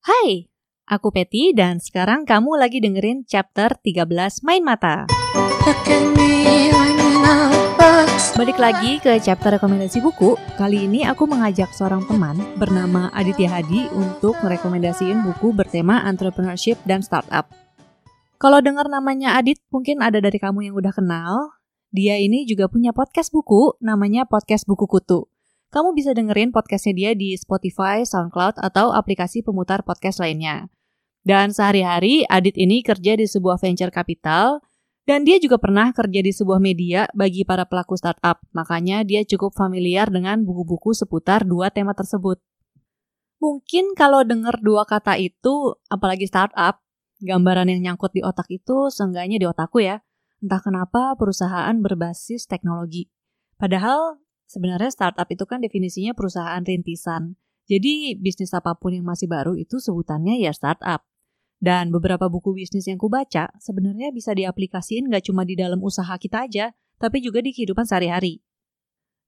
Hai, aku Peti dan sekarang kamu lagi dengerin chapter 13 Main Mata. Balik lagi ke chapter rekomendasi buku. Kali ini aku mengajak seorang teman bernama Aditya Hadi untuk merekomendasiin buku bertema entrepreneurship dan startup. Kalau dengar namanya Adit, mungkin ada dari kamu yang udah kenal. Dia ini juga punya podcast buku, namanya Podcast Buku Kutu. Kamu bisa dengerin podcastnya dia di Spotify, SoundCloud, atau aplikasi pemutar podcast lainnya. Dan sehari-hari, Adit ini kerja di sebuah venture capital, dan dia juga pernah kerja di sebuah media bagi para pelaku startup. Makanya dia cukup familiar dengan buku-buku seputar dua tema tersebut. Mungkin kalau dengar dua kata itu, apalagi startup, gambaran yang nyangkut di otak itu seenggaknya di otakku ya. Entah kenapa perusahaan berbasis teknologi. Padahal Sebenarnya startup itu kan definisinya perusahaan rintisan. Jadi bisnis apa pun yang masih baru itu sebutannya ya startup. Dan beberapa buku bisnis yang kubaca sebenarnya bisa diaplikasiin nggak cuma di dalam usaha kita aja, tapi juga di kehidupan sehari-hari.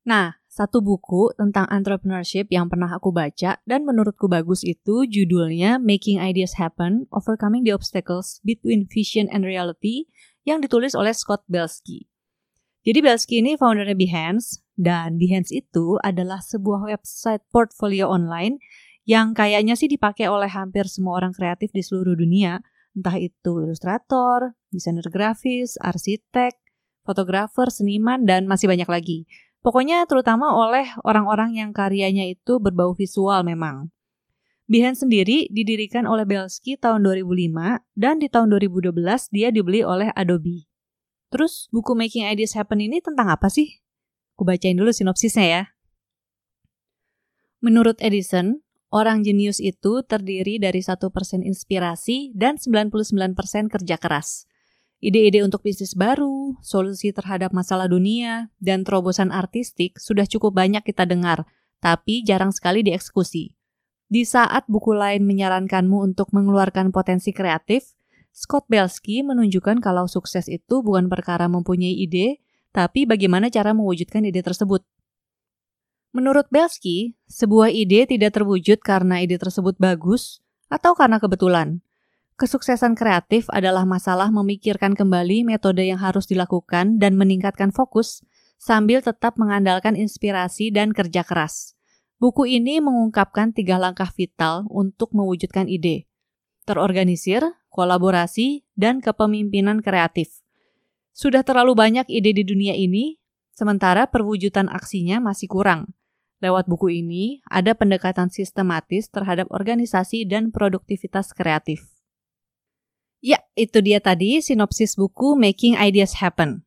Nah, satu buku tentang entrepreneurship yang pernah aku baca dan menurutku bagus itu judulnya Making Ideas Happen, Overcoming the Obstacles Between Vision and Reality yang ditulis oleh Scott Belsky. Jadi Belsky ini foundernya Behance, dan Behance itu adalah sebuah website portfolio online yang kayaknya sih dipakai oleh hampir semua orang kreatif di seluruh dunia, entah itu ilustrator, desainer grafis, arsitek, fotografer, seniman, dan masih banyak lagi. Pokoknya terutama oleh orang-orang yang karyanya itu berbau visual memang. Behance sendiri didirikan oleh Belsky tahun 2005 dan di tahun 2012 dia dibeli oleh Adobe. Terus buku Making Ideas Happen ini tentang apa sih? Aku bacain dulu sinopsisnya ya. Menurut Edison, orang jenius itu terdiri dari satu persen inspirasi dan 99% kerja keras. Ide-ide untuk bisnis baru, solusi terhadap masalah dunia, dan terobosan artistik sudah cukup banyak kita dengar, tapi jarang sekali dieksekusi. Di saat buku lain menyarankanmu untuk mengeluarkan potensi kreatif, Scott Belsky menunjukkan kalau sukses itu bukan perkara mempunyai ide, tapi bagaimana cara mewujudkan ide tersebut. Menurut Belsky, sebuah ide tidak terwujud karena ide tersebut bagus atau karena kebetulan. Kesuksesan kreatif adalah masalah memikirkan kembali metode yang harus dilakukan dan meningkatkan fokus sambil tetap mengandalkan inspirasi dan kerja keras. Buku ini mengungkapkan tiga langkah vital untuk mewujudkan ide. Terorganisir, kolaborasi, dan kepemimpinan kreatif. Sudah terlalu banyak ide di dunia ini, sementara perwujudan aksinya masih kurang. Lewat buku ini, ada pendekatan sistematis terhadap organisasi dan produktivitas kreatif. Ya, itu dia tadi sinopsis buku Making Ideas Happen.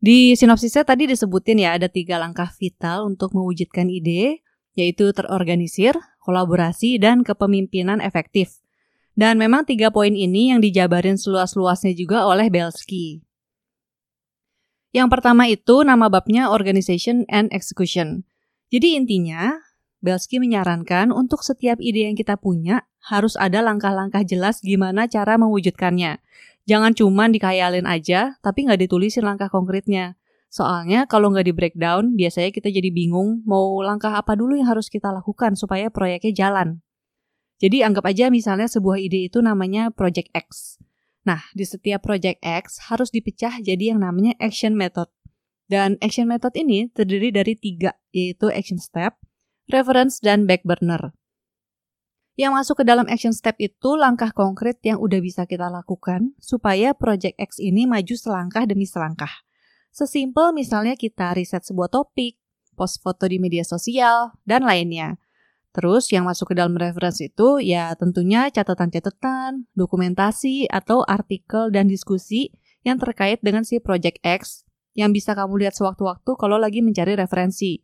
Di sinopsisnya tadi disebutin ya ada tiga langkah vital untuk mewujudkan ide, yaitu terorganisir, kolaborasi, dan kepemimpinan efektif. Dan memang tiga poin ini yang dijabarin seluas-luasnya juga oleh Belsky. Yang pertama itu nama babnya Organization and Execution. Jadi intinya, Belsky menyarankan untuk setiap ide yang kita punya harus ada langkah-langkah jelas gimana cara mewujudkannya. Jangan cuma dikayalin aja, tapi nggak ditulisin langkah konkretnya. Soalnya kalau nggak di breakdown, biasanya kita jadi bingung mau langkah apa dulu yang harus kita lakukan supaya proyeknya jalan. Jadi anggap aja misalnya sebuah ide itu namanya Project X. Nah, di setiap project X harus dipecah jadi yang namanya action method. Dan action method ini terdiri dari tiga, yaitu action step, reference, dan back burner. Yang masuk ke dalam action step itu langkah konkret yang udah bisa kita lakukan supaya project X ini maju selangkah demi selangkah. Sesimpel misalnya kita riset sebuah topik, post foto di media sosial, dan lainnya. Terus yang masuk ke dalam reference itu ya tentunya catatan-catatan, dokumentasi, atau artikel dan diskusi yang terkait dengan si Project X yang bisa kamu lihat sewaktu-waktu kalau lagi mencari referensi.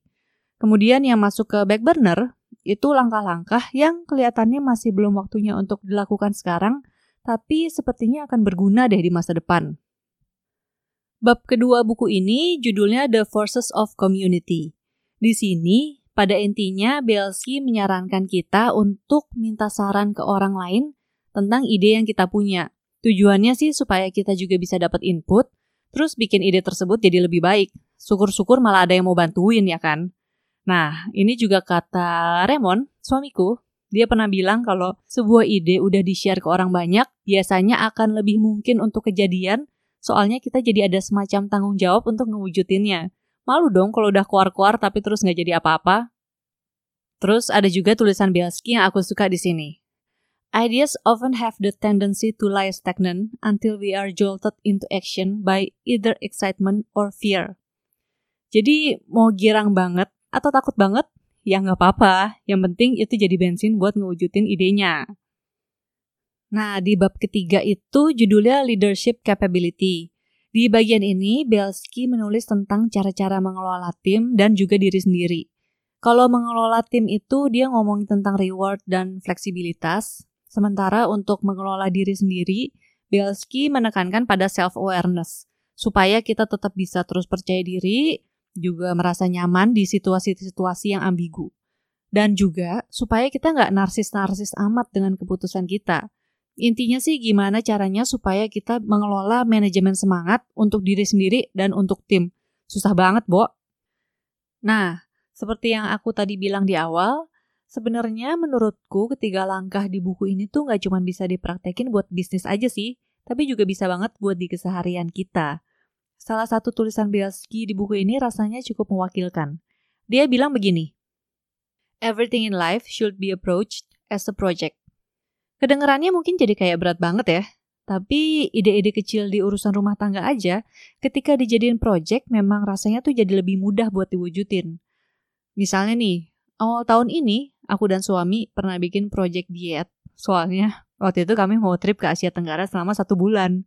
Kemudian yang masuk ke back burner itu langkah-langkah yang kelihatannya masih belum waktunya untuk dilakukan sekarang, tapi sepertinya akan berguna deh di masa depan. Bab kedua buku ini judulnya The Forces of Community. Di sini pada intinya, Belsky menyarankan kita untuk minta saran ke orang lain tentang ide yang kita punya. Tujuannya sih supaya kita juga bisa dapat input, terus bikin ide tersebut jadi lebih baik. Syukur-syukur malah ada yang mau bantuin ya kan. Nah, ini juga kata Raymond, suamiku. Dia pernah bilang kalau sebuah ide udah di-share ke orang banyak, biasanya akan lebih mungkin untuk kejadian, soalnya kita jadi ada semacam tanggung jawab untuk ngewujudinnya. Malu dong kalau udah keluar-keluar tapi terus nggak jadi apa-apa. Terus ada juga tulisan Bielski yang aku suka di sini. Ideas often have the tendency to lie stagnant until we are jolted into action by either excitement or fear. Jadi mau girang banget atau takut banget, ya nggak apa-apa. Yang penting itu jadi bensin buat ngewujudin idenya. Nah, di bab ketiga itu judulnya Leadership Capability. Di bagian ini, Belsky menulis tentang cara-cara mengelola tim dan juga diri sendiri. Kalau mengelola tim itu, dia ngomong tentang reward dan fleksibilitas. Sementara untuk mengelola diri sendiri, Belsky menekankan pada self-awareness, supaya kita tetap bisa terus percaya diri, juga merasa nyaman di situasi-situasi yang ambigu. Dan juga supaya kita nggak narsis-narsis amat dengan keputusan kita. Intinya sih gimana caranya supaya kita mengelola manajemen semangat untuk diri sendiri dan untuk tim. Susah banget, Bo. Nah, seperti yang aku tadi bilang di awal, sebenarnya menurutku ketiga langkah di buku ini tuh nggak cuma bisa dipraktekin buat bisnis aja sih, tapi juga bisa banget buat di keseharian kita. Salah satu tulisan Belsky di buku ini rasanya cukup mewakilkan. Dia bilang begini, Everything in life should be approached as a project. Kedengerannya mungkin jadi kayak berat banget ya, tapi ide-ide kecil di urusan rumah tangga aja, ketika dijadiin project memang rasanya tuh jadi lebih mudah buat diwujudin. Misalnya nih, awal tahun ini aku dan suami pernah bikin project diet. Soalnya waktu itu kami mau trip ke Asia Tenggara selama satu bulan.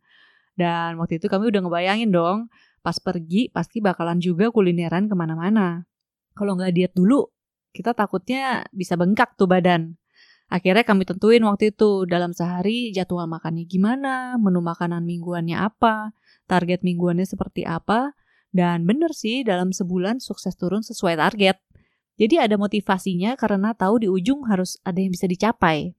Dan waktu itu kami udah ngebayangin dong, pas pergi pasti bakalan juga kulineran ke mana-mana. Kalau nggak diet dulu, kita takutnya bisa bengkak tuh badan. Akhirnya kami tentuin waktu itu dalam sehari jadwal makannya gimana, menu makanan mingguannya apa, target mingguannya seperti apa, dan bener sih dalam sebulan sukses turun sesuai target. Jadi ada motivasinya karena tahu di ujung harus ada yang bisa dicapai.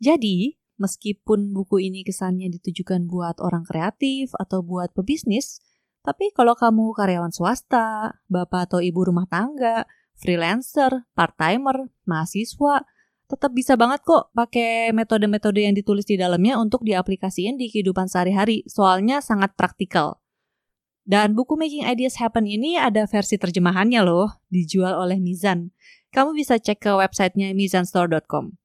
Jadi, meskipun buku ini kesannya ditujukan buat orang kreatif atau buat pebisnis, tapi kalau kamu karyawan swasta, bapak atau ibu rumah tangga, freelancer, part-timer, mahasiswa, tetap bisa banget kok pakai metode-metode yang ditulis di dalamnya untuk diaplikasiin di kehidupan sehari-hari, soalnya sangat praktikal. Dan buku Making Ideas Happen ini ada versi terjemahannya loh, dijual oleh Mizan. Kamu bisa cek ke websitenya mizanstore.com.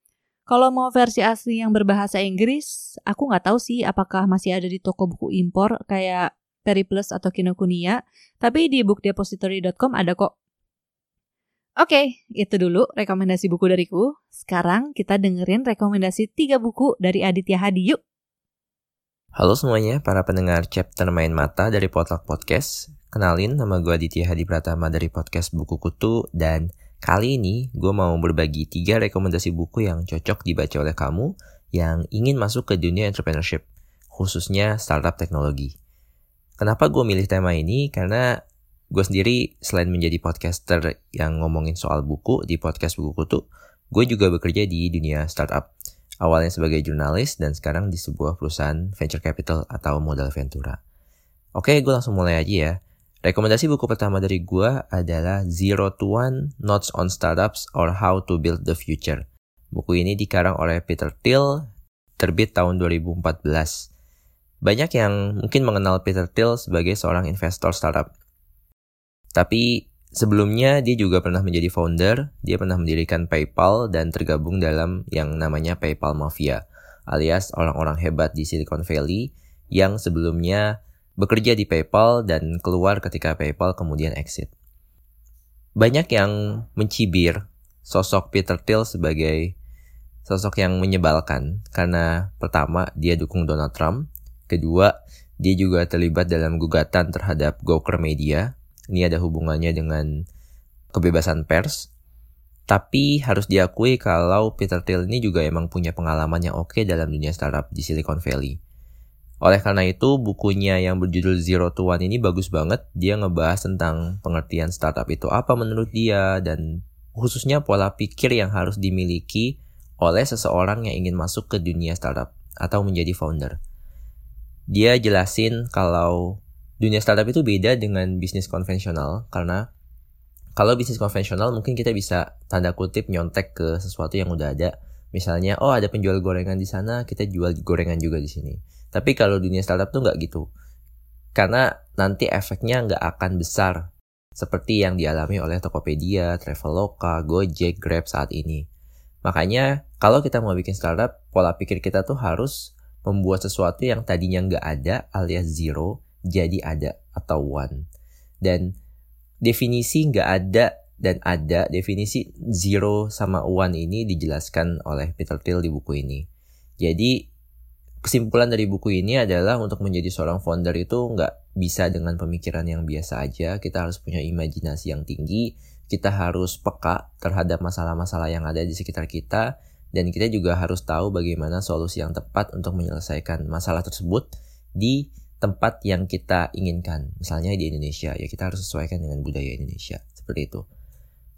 Kalau mau versi asli yang berbahasa Inggris, aku nggak tahu sih apakah masih ada di toko buku impor kayak Periplus atau Kinokuniya, tapi di bookdepository.com ada kok. Oke, itu dulu rekomendasi buku dariku. Sekarang kita dengerin rekomendasi tiga buku dari Aditya Hadi yuk. Halo semuanya, para pendengar chapter Main Mata dari Potluck Podcast. Kenalin, nama gue Aditya Hadi Pratama dari podcast Buku Kutu. Dan kali ini gue mau berbagi tiga rekomendasi buku yang cocok dibaca oleh kamu yang ingin masuk ke dunia entrepreneurship, khususnya startup teknologi. Kenapa gue milih tema ini? Karena gue sendiri selain menjadi podcaster yang ngomongin soal buku di podcast buku kutu, gue juga bekerja di dunia startup. Awalnya sebagai jurnalis dan sekarang di sebuah perusahaan venture capital atau modal ventura. Oke, gue langsung mulai aja ya. Rekomendasi buku pertama dari gue adalah Zero to One Notes on Startups or How to Build the Future. Buku ini dikarang oleh Peter Thiel, terbit tahun 2014. Banyak yang mungkin mengenal Peter Thiel sebagai seorang investor startup. Tapi sebelumnya dia juga pernah menjadi founder, dia pernah mendirikan PayPal dan tergabung dalam yang namanya PayPal Mafia, alias orang-orang hebat di Silicon Valley yang sebelumnya bekerja di PayPal dan keluar ketika PayPal kemudian exit. Banyak yang mencibir sosok Peter Thiel sebagai sosok yang menyebalkan karena pertama dia dukung Donald Trump, kedua dia juga terlibat dalam gugatan terhadap Gawker Media ini ada hubungannya dengan kebebasan pers. Tapi harus diakui kalau Peter Thiel ini juga emang punya pengalaman yang oke dalam dunia startup di Silicon Valley. Oleh karena itu, bukunya yang berjudul Zero to One ini bagus banget. Dia ngebahas tentang pengertian startup itu apa menurut dia dan khususnya pola pikir yang harus dimiliki oleh seseorang yang ingin masuk ke dunia startup atau menjadi founder. Dia jelasin kalau dunia startup itu beda dengan bisnis konvensional karena kalau bisnis konvensional mungkin kita bisa tanda kutip nyontek ke sesuatu yang udah ada. Misalnya, oh ada penjual gorengan di sana, kita jual gorengan juga di sini. Tapi kalau dunia startup tuh nggak gitu. Karena nanti efeknya nggak akan besar seperti yang dialami oleh Tokopedia, Traveloka, Gojek, Grab saat ini. Makanya kalau kita mau bikin startup, pola pikir kita tuh harus membuat sesuatu yang tadinya nggak ada alias zero jadi ada atau one. Dan definisi nggak ada dan ada definisi zero sama one ini dijelaskan oleh Peter Thiel di buku ini. Jadi kesimpulan dari buku ini adalah untuk menjadi seorang founder itu nggak bisa dengan pemikiran yang biasa aja. Kita harus punya imajinasi yang tinggi. Kita harus peka terhadap masalah-masalah yang ada di sekitar kita. Dan kita juga harus tahu bagaimana solusi yang tepat untuk menyelesaikan masalah tersebut di tempat yang kita inginkan. Misalnya di Indonesia, ya kita harus sesuaikan dengan budaya Indonesia. Seperti itu.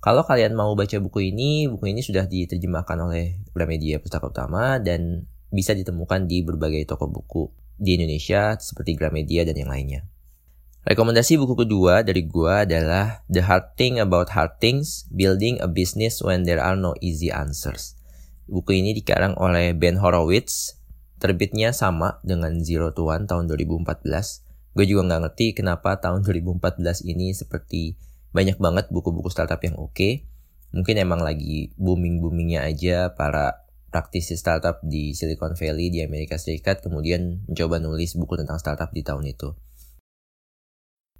Kalau kalian mau baca buku ini, buku ini sudah diterjemahkan oleh Gramedia Pustaka Utama dan bisa ditemukan di berbagai toko buku di Indonesia seperti Gramedia dan yang lainnya. Rekomendasi buku kedua dari gua adalah The Hard Thing About Hard Things, Building a Business When There Are No Easy Answers. Buku ini dikarang oleh Ben Horowitz Terbitnya sama dengan Zero to One tahun 2014. Gue juga nggak ngerti kenapa tahun 2014 ini seperti banyak banget buku-buku startup yang oke. Okay. Mungkin emang lagi booming-boomingnya aja para praktisi startup di Silicon Valley di Amerika Serikat kemudian mencoba nulis buku tentang startup di tahun itu.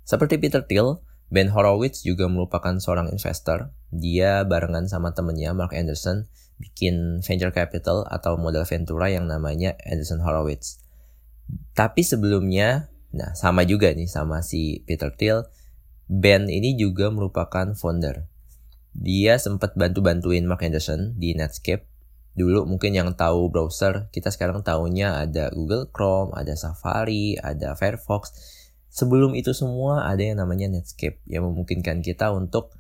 Seperti Peter Thiel, Ben Horowitz juga merupakan seorang investor. Dia barengan sama temennya Mark Anderson bikin venture capital atau modal ventura yang namanya Anderson Horowitz. Tapi sebelumnya, nah sama juga nih sama si Peter Thiel, Ben ini juga merupakan founder. Dia sempat bantu-bantuin Mark Anderson di Netscape. Dulu mungkin yang tahu browser, kita sekarang tahunya ada Google Chrome, ada Safari, ada Firefox. Sebelum itu semua ada yang namanya Netscape yang memungkinkan kita untuk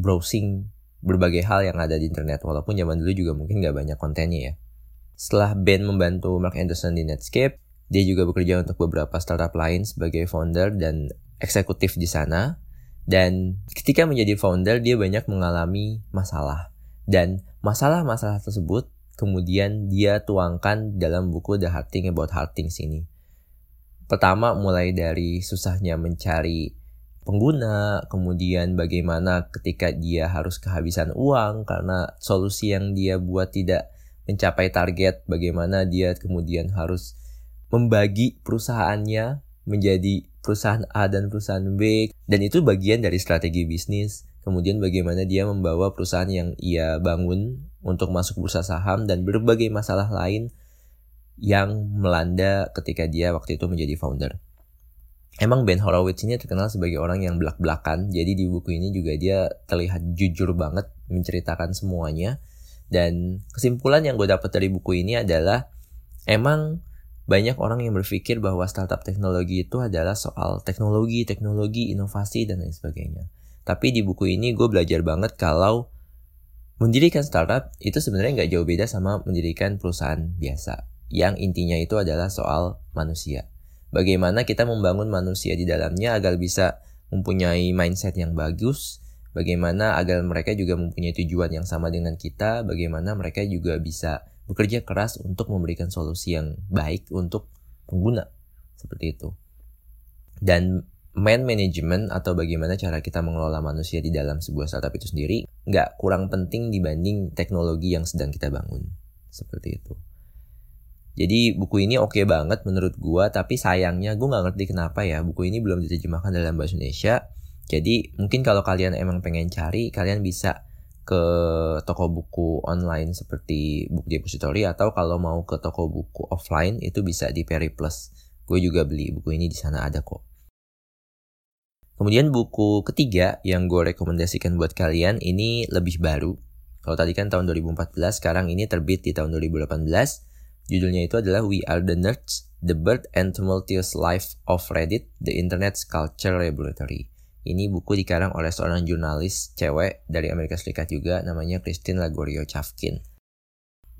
browsing berbagai hal yang ada di internet walaupun zaman dulu juga mungkin nggak banyak kontennya ya. Setelah Ben membantu Mark Anderson di Netscape, dia juga bekerja untuk beberapa startup lain sebagai founder dan eksekutif di sana. Dan ketika menjadi founder, dia banyak mengalami masalah. Dan masalah-masalah tersebut kemudian dia tuangkan dalam buku The Hard Thing About Hard Things ini. Pertama mulai dari susahnya mencari pengguna, kemudian bagaimana ketika dia harus kehabisan uang karena solusi yang dia buat tidak mencapai target, bagaimana dia kemudian harus membagi perusahaannya menjadi perusahaan A dan perusahaan B dan itu bagian dari strategi bisnis. Kemudian bagaimana dia membawa perusahaan yang ia bangun untuk masuk bursa saham dan berbagai masalah lain yang melanda ketika dia waktu itu menjadi founder. Emang Ben Horowitz ini terkenal sebagai orang yang belak-belakan, jadi di buku ini juga dia terlihat jujur banget menceritakan semuanya. Dan kesimpulan yang gue dapat dari buku ini adalah emang banyak orang yang berpikir bahwa startup teknologi itu adalah soal teknologi, teknologi, inovasi, dan lain sebagainya. Tapi di buku ini gue belajar banget kalau mendirikan startup itu sebenarnya nggak jauh beda sama mendirikan perusahaan biasa. Yang intinya itu adalah soal manusia bagaimana kita membangun manusia di dalamnya agar bisa mempunyai mindset yang bagus, bagaimana agar mereka juga mempunyai tujuan yang sama dengan kita, bagaimana mereka juga bisa bekerja keras untuk memberikan solusi yang baik untuk pengguna, seperti itu. Dan man management atau bagaimana cara kita mengelola manusia di dalam sebuah startup itu sendiri nggak kurang penting dibanding teknologi yang sedang kita bangun, seperti itu. Jadi buku ini oke okay banget menurut gua, tapi sayangnya gua nggak ngerti kenapa ya buku ini belum diterjemahkan dalam bahasa Indonesia. Jadi mungkin kalau kalian emang pengen cari, kalian bisa ke toko buku online seperti Book Depository atau kalau mau ke toko buku offline itu bisa di Periplus. Gue juga beli buku ini di sana ada kok. Kemudian buku ketiga yang gue rekomendasikan buat kalian ini lebih baru. Kalau tadi kan tahun 2014, sekarang ini terbit di tahun 2018 Judulnya itu adalah We Are the Nerds, The Bird and Tumultuous Life of Reddit, The Internet's Culture Revolutionary. Ini buku dikarang oleh seorang jurnalis cewek dari Amerika Serikat juga, namanya Christine Lagorio Chavkin.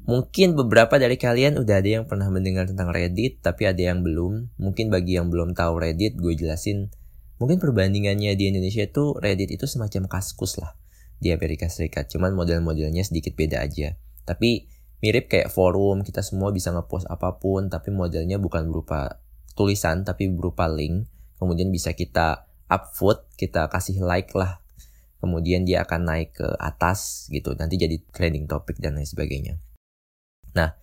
Mungkin beberapa dari kalian udah ada yang pernah mendengar tentang Reddit, tapi ada yang belum. Mungkin bagi yang belum tahu Reddit, gue jelasin mungkin perbandingannya di Indonesia itu Reddit itu semacam kaskus lah di Amerika Serikat. Cuman model-modelnya sedikit beda aja. Tapi mirip kayak forum, kita semua bisa ngepost apa pun, tapi modelnya bukan berupa tulisan, tapi berupa link. Kemudian bisa kita upvote, kita kasih like lah. Kemudian dia akan naik ke atas gitu, nanti jadi trending topic dan lain sebagainya. Nah,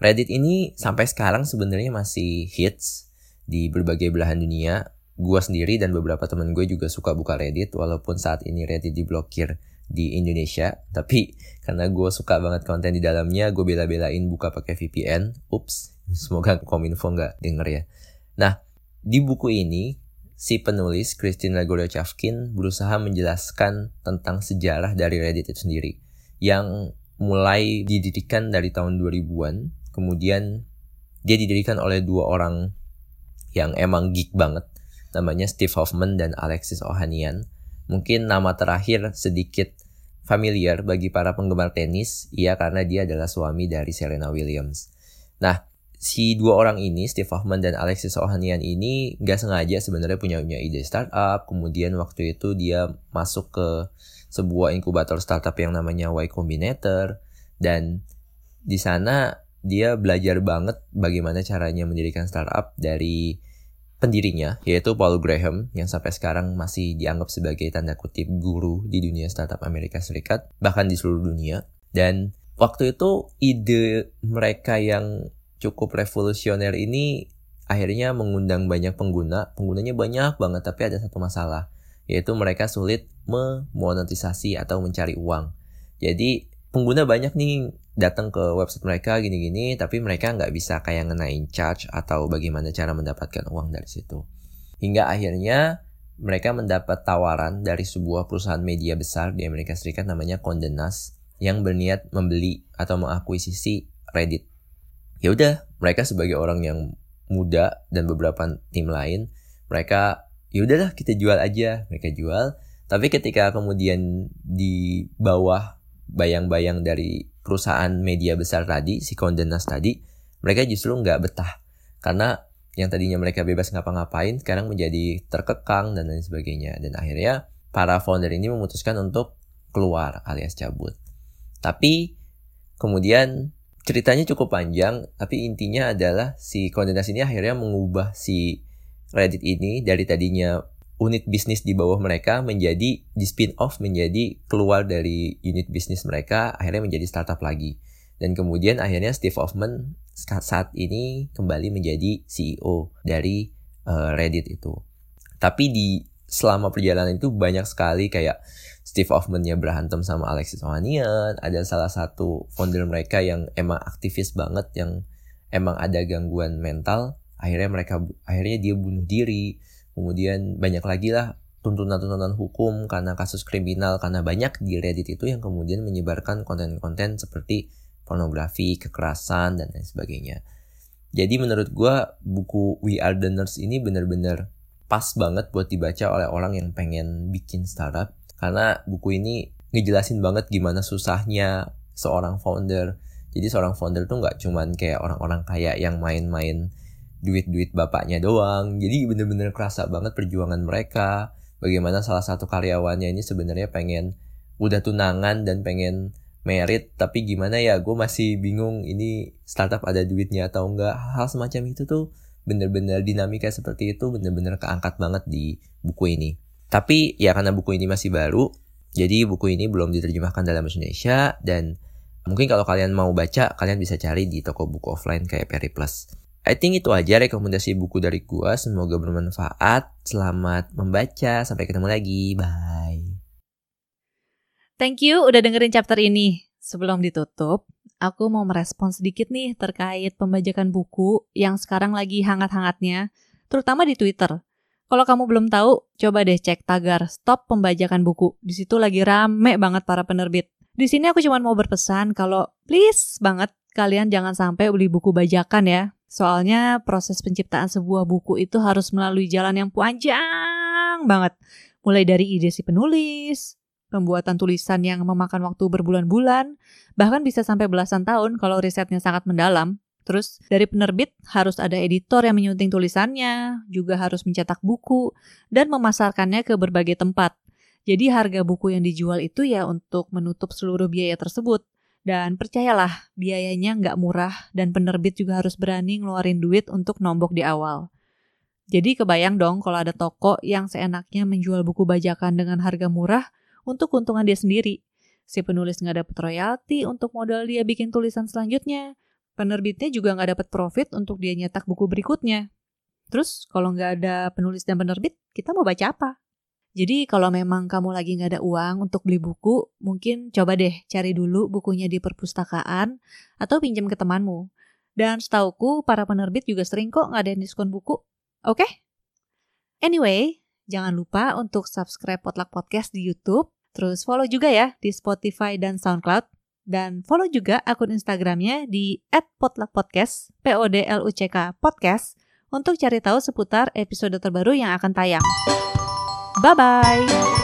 Reddit ini sampai sekarang sebenarnya masih hits di berbagai belahan dunia. Gua sendiri dan beberapa temen gue juga suka buka Reddit walaupun saat ini Reddit diblokir di Indonesia. Tapi karena gue suka banget konten di dalamnya, gue bela-belain buka pakai VPN. Ups, semoga Kominfo nggak denger ya. Nah, di buku ini si penulis Christina Goryachvkin berusaha menjelaskan tentang sejarah dari Reddit itu sendiri yang mulai didirikan dari tahun 2000-an Kemudian dia didirikan oleh dua orang yang emang geek banget. Namanya Steve Hoffman dan Alexis Ohanian. Mungkin nama terakhir sedikit familiar bagi para penggemar tenis, iya karena dia adalah suami dari Serena Williams. Nah, si dua orang ini, Steve Hoffman dan Alexis Ohanian ini gak sengaja sebenarnya punya, punya ide startup. Kemudian waktu itu dia masuk ke sebuah inkubator startup yang namanya Y Combinator. Dan di sana dia belajar banget bagaimana caranya mendirikan startup dari pendirinya yaitu Paul Graham yang sampai sekarang masih dianggap sebagai tanda kutip guru di dunia startup Amerika Serikat bahkan di seluruh dunia. Dan waktu itu ide mereka yang cukup revolusioner ini akhirnya mengundang banyak pengguna. Penggunanya banyak banget tapi ada satu masalah yaitu mereka sulit memonetisasi atau mencari uang. Jadi pengguna banyak nih datang ke website mereka gini-gini tapi mereka nggak bisa kayak ngenain charge atau bagaimana cara mendapatkan uang dari situ. Hingga akhirnya mereka mendapat tawaran dari sebuah perusahaan media besar di Amerika Serikat namanya Condé Nast yang berniat membeli atau mengakuisisi Reddit. Ya udah mereka sebagai orang yang muda dan beberapa tim lain mereka ya udahlah kita jual aja mereka jual. Tapi ketika kemudian di bawah bayang-bayang dari perusahaan media besar tadi, si Condenas tadi, mereka justru nggak betah. Karena yang tadinya mereka bebas ngapa-ngapain, sekarang menjadi terkekang dan lain sebagainya. Dan akhirnya para founder ini memutuskan untuk keluar alias cabut. Tapi kemudian ceritanya cukup panjang, tapi intinya adalah si Condenas ini akhirnya mengubah si Reddit ini dari tadinya unit bisnis di bawah mereka menjadi di spin off menjadi keluar dari unit bisnis mereka akhirnya menjadi startup lagi. Dan kemudian akhirnya Steve Hoffman saat ini kembali menjadi CEO dari uh, Reddit itu. Tapi di selama perjalanan itu banyak sekali kayak Steve Hoffman-nya berantem sama Alexis Ohanian ada salah satu founder mereka yang emang aktivis banget yang emang ada gangguan mental akhirnya mereka akhirnya dia bunuh diri kemudian banyak lagi lah tuntunan-tuntunan hukum karena kasus kriminal karena banyak di Reddit itu yang kemudian menyebarkan konten-konten seperti pornografi, kekerasan dan lain sebagainya. Jadi menurut gue buku We Are The Nerds ini bener-bener pas banget buat dibaca oleh orang yang pengen bikin startup karena buku ini ngejelasin banget gimana susahnya seorang founder. Jadi seorang founder tuh nggak cuman kayak orang-orang kaya yang main-main duit-duit bapaknya doang. Jadi bener-bener kerasa banget perjuangan mereka. Bagaimana salah satu karyawannya ini sebenarnya pengen udah tunangan dan pengen merit tapi gimana ya gue masih bingung ini startup ada duitnya atau enggak hal semacam itu tuh bener-bener dinamika seperti itu bener-bener keangkat banget di buku ini tapi ya karena buku ini masih baru jadi buku ini belum diterjemahkan dalam bahasa Indonesia dan mungkin kalau kalian mau baca kalian bisa cari di toko buku offline kayak Periplus I think itu aja rekomendasi buku dari gua. Semoga bermanfaat. Selamat membaca. Sampai ketemu lagi. Bye. Thank you udah dengerin chapter ini. Sebelum ditutup, aku mau merespon sedikit nih terkait pembajakan buku yang sekarang lagi hangat-hangatnya, terutama di Twitter. Kalau kamu belum tahu, coba deh cek tagar stop pembajakan buku. Di situ lagi rame banget para penerbit. Di sini aku cuma mau berpesan kalau please banget kalian jangan sampai beli buku bajakan ya. Soalnya proses penciptaan sebuah buku itu harus melalui jalan yang panjang banget. Mulai dari ide si penulis, pembuatan tulisan yang memakan waktu berbulan-bulan, bahkan bisa sampai belasan tahun kalau risetnya sangat mendalam. Terus dari penerbit harus ada editor yang menyunting tulisannya, juga harus mencetak buku, dan memasarkannya ke berbagai tempat. Jadi harga buku yang dijual itu ya untuk menutup seluruh biaya tersebut. Dan percayalah, biayanya nggak murah dan penerbit juga harus berani ngeluarin duit untuk nombok di awal. Jadi kebayang dong kalau ada toko yang seenaknya menjual buku bajakan dengan harga murah untuk keuntungan dia sendiri. Si penulis nggak dapet royalti untuk modal dia bikin tulisan selanjutnya. Penerbitnya juga nggak dapet profit untuk dia nyetak buku berikutnya. Terus kalau nggak ada penulis dan penerbit, kita mau baca apa? Jadi kalau memang kamu lagi nggak ada uang untuk beli buku, mungkin coba deh cari dulu bukunya di perpustakaan atau pinjam ke temanmu. Dan setauku para penerbit juga sering kok ngadain diskon buku. Oke? Okay? Anyway, jangan lupa untuk subscribe Potluck Podcast di YouTube. Terus follow juga ya di Spotify dan SoundCloud. Dan follow juga akun Instagramnya di @potluckpodcast, P O D L U C K podcast untuk cari tahu seputar episode terbaru yang akan tayang. Bye bye.